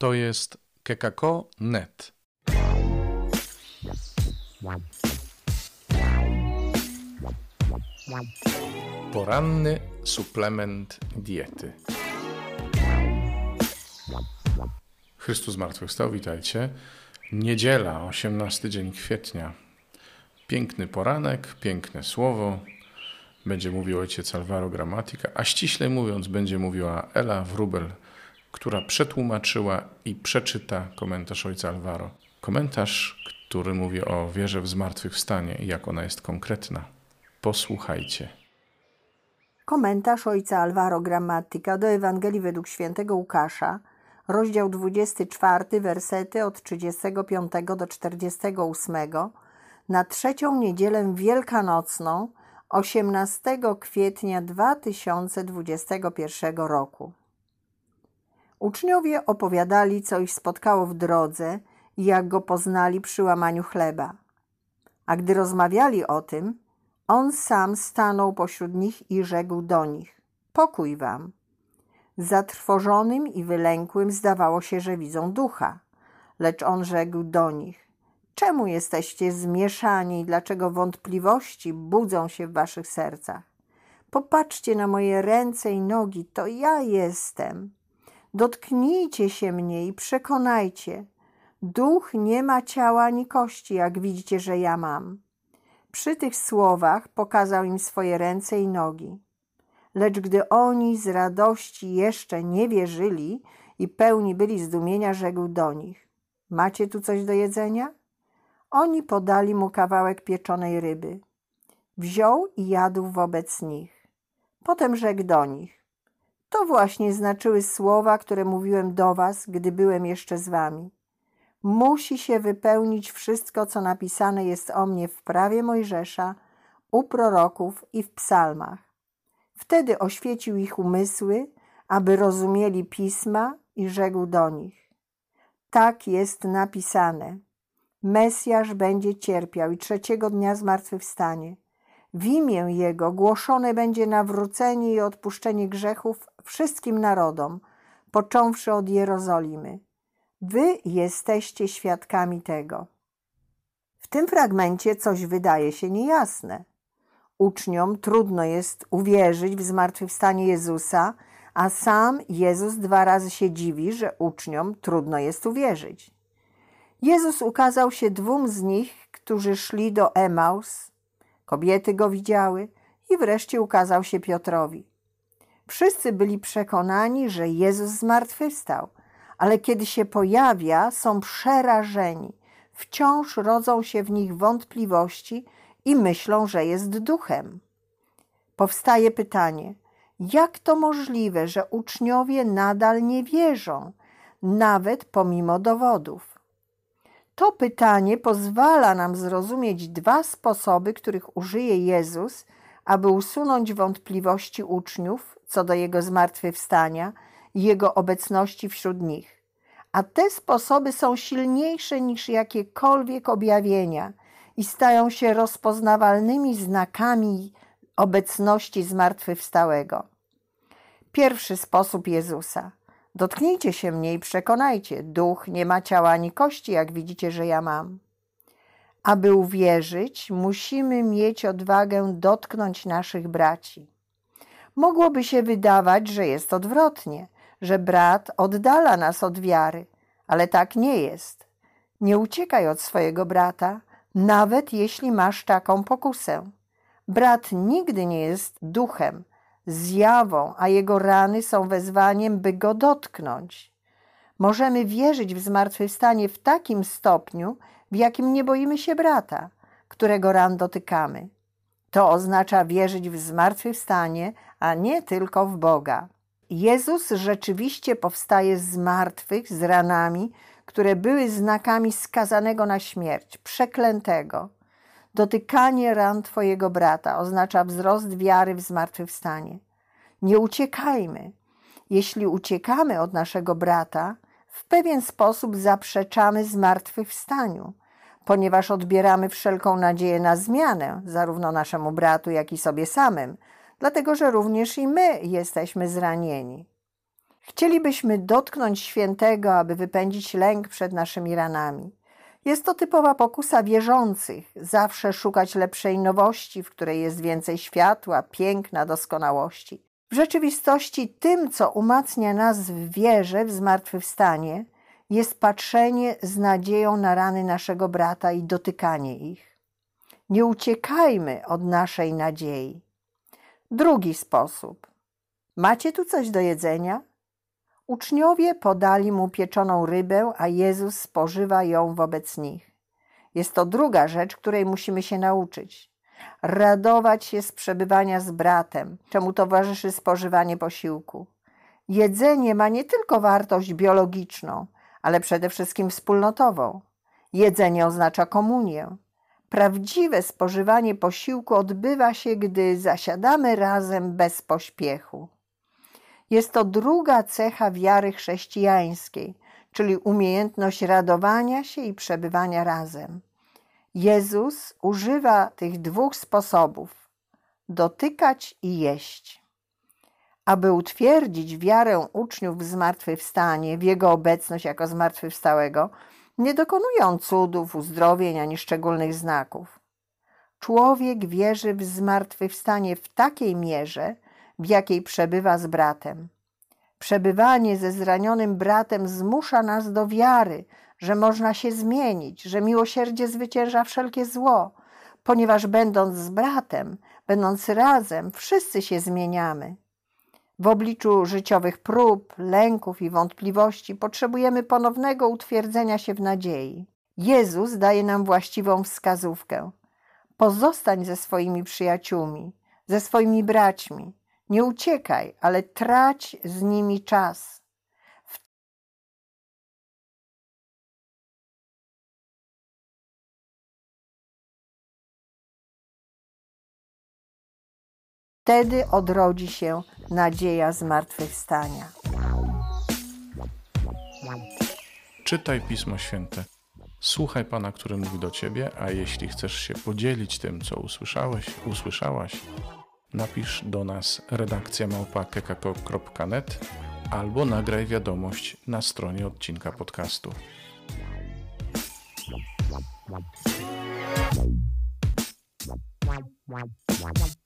To jest kekako.net. Poranny suplement diety. Chrystus zmartwychwstał, witajcie. Niedziela, 18 dzień kwietnia. Piękny poranek, piękne słowo. Będzie mówił ojciec Alvaro Gramatika, a ściślej mówiąc będzie mówiła Ela Wrubel, która przetłumaczyła i przeczyta komentarz ojca Alvaro. Komentarz, który mówi o wierze w zmartwychwstanie i jak ona jest konkretna. Posłuchajcie. Komentarz ojca Alvaro Grammatica do Ewangelii według świętego Łukasza, rozdział 24, wersety od 35 do 48, na trzecią niedzielę wielkanocną 18 kwietnia 2021 roku. Uczniowie opowiadali, co ich spotkało w drodze i jak go poznali przy łamaniu chleba. A gdy rozmawiali o tym, on sam stanął pośród nich i rzekł do nich: Pokój wam. Zatrwożonym i wylękłym zdawało się, że widzą ducha, lecz on rzekł do nich: Czemu jesteście zmieszani i dlaczego wątpliwości budzą się w waszych sercach? Popatrzcie na moje ręce i nogi, to ja jestem. Dotknijcie się mnie i przekonajcie. Duch nie ma ciała ani kości, jak widzicie, że ja mam. Przy tych słowach pokazał im swoje ręce i nogi. Lecz gdy oni z radości jeszcze nie wierzyli i pełni byli zdumienia, rzekł do nich: Macie tu coś do jedzenia? Oni podali mu kawałek pieczonej ryby. Wziął i jadł wobec nich. Potem rzekł do nich: To właśnie znaczyły słowa, które mówiłem do was, gdy byłem jeszcze z wami. Musi się wypełnić wszystko, co napisane jest o mnie w prawie Mojżesza, u proroków i w psalmach. Wtedy oświecił ich umysły, aby rozumieli pisma i rzekł do nich: Tak jest napisane. Mesjasz będzie cierpiał i trzeciego dnia zmartwychwstanie. W imię Jego głoszone będzie nawrócenie i odpuszczenie grzechów wszystkim narodom, począwszy od Jerozolimy. Wy jesteście świadkami tego. W tym fragmencie coś wydaje się niejasne. Uczniom trudno jest uwierzyć w zmartwychwstanie Jezusa, a sam Jezus dwa razy się dziwi, że uczniom trudno jest uwierzyć. Jezus ukazał się dwóm z nich, którzy szli do Emaus. Kobiety go widziały i wreszcie ukazał się Piotrowi. Wszyscy byli przekonani, że Jezus zmartwychwstał, ale kiedy się pojawia, są przerażeni. Wciąż rodzą się w nich wątpliwości i myślą, że jest duchem. Powstaje pytanie: jak to możliwe, że uczniowie nadal nie wierzą, nawet pomimo dowodów? To pytanie pozwala nam zrozumieć dwa sposoby, których użyje Jezus, aby usunąć wątpliwości uczniów co do jego zmartwychwstania i jego obecności wśród nich. A te sposoby są silniejsze niż jakiekolwiek objawienia i stają się rozpoznawalnymi znakami obecności zmartwychwstałego. Pierwszy sposób Jezusa – Dotknijcie się mnie i przekonajcie, duch nie ma ciała ani kości, jak widzicie, że ja mam. Aby uwierzyć, musimy mieć odwagę dotknąć naszych braci. Mogłoby się wydawać, że jest odwrotnie, że brat oddala nas od wiary, ale tak nie jest. Nie uciekaj od swojego brata, nawet jeśli masz taką pokusę. Brat nigdy nie jest duchem, zjawą, a jego rany są wezwaniem, by go dotknąć. Możemy wierzyć w zmartwychwstanie w takim stopniu, w jakim nie boimy się brata, którego ran dotykamy. To oznacza wierzyć w zmartwychwstanie, a nie tylko w Boga. Jezus rzeczywiście powstaje z martwych, z ranami, które były znakami skazanego na śmierć, przeklętego. Dotykanie ran Twojego brata oznacza wzrost wiary w zmartwychwstanie. Nie uciekajmy. Jeśli uciekamy od naszego brata, w pewien sposób zaprzeczamy zmartwychwstaniu, ponieważ odbieramy wszelką nadzieję na zmianę, zarówno naszemu bratu, jak i sobie samym, dlatego że również i my jesteśmy zranieni. Chcielibyśmy dotknąć świętego, aby wypędzić lęk przed naszymi ranami. Jest to typowa pokusa wierzących, zawsze szukać lepszej nowości, w której jest więcej światła, piękna, doskonałości. W rzeczywistości tym, co umacnia nas w wierze w zmartwychwstanie, jest patrzenie z nadzieją na rany naszego brata i dotykanie ich. Nie uciekajmy od naszej nadziei. Drugi sposób. Macie tu coś do jedzenia? Uczniowie podali mu pieczoną rybę, a Jezus spożywa ją wobec nich. Jest to druga rzecz, której musimy się nauczyć. Radować się z przebywania z bratem, czemu towarzyszy spożywanie posiłku. Jedzenie ma nie tylko wartość biologiczną, ale przede wszystkim wspólnotową. Jedzenie oznacza komunię. Prawdziwe spożywanie posiłku odbywa się, gdy zasiadamy razem bez pośpiechu. Jest to druga cecha wiary chrześcijańskiej, czyli umiejętność radowania się i przebywania razem. Jezus używa tych dwóch sposobów dotykać i jeść. Aby utwierdzić wiarę uczniów w zmartwychwstanie, w Jego obecność jako zmartwychwstałego, nie dokonuje on cudów, uzdrowień ani szczególnych znaków. Człowiek wierzy w zmartwychwstanie w takiej mierze, w jakiej przebywa z bratem. Przebywanie ze zranionym bratem zmusza nas do wiary, że można się zmienić, że miłosierdzie zwycięża wszelkie zło, ponieważ będąc z bratem, będąc razem, wszyscy się zmieniamy. W obliczu życiowych prób, lęków i wątpliwości potrzebujemy ponownego utwierdzenia się w nadziei. Jezus daje nam właściwą wskazówkę. Pozostań ze swoimi przyjaciółmi, ze swoimi braćmi, nie uciekaj, ale trać z nimi czas. Wtedy odrodzi się nadzieja zmartwychwstania. Czytaj Pismo Święte. Słuchaj Pana, który mówi do Ciebie, a jeśli chcesz się podzielić tym, co usłyszałeś, usłyszałaś, napisz do nas redakcja małpa.kekako.net albo nagraj wiadomość na stronie odcinka podcastu. Wow, wow, wow.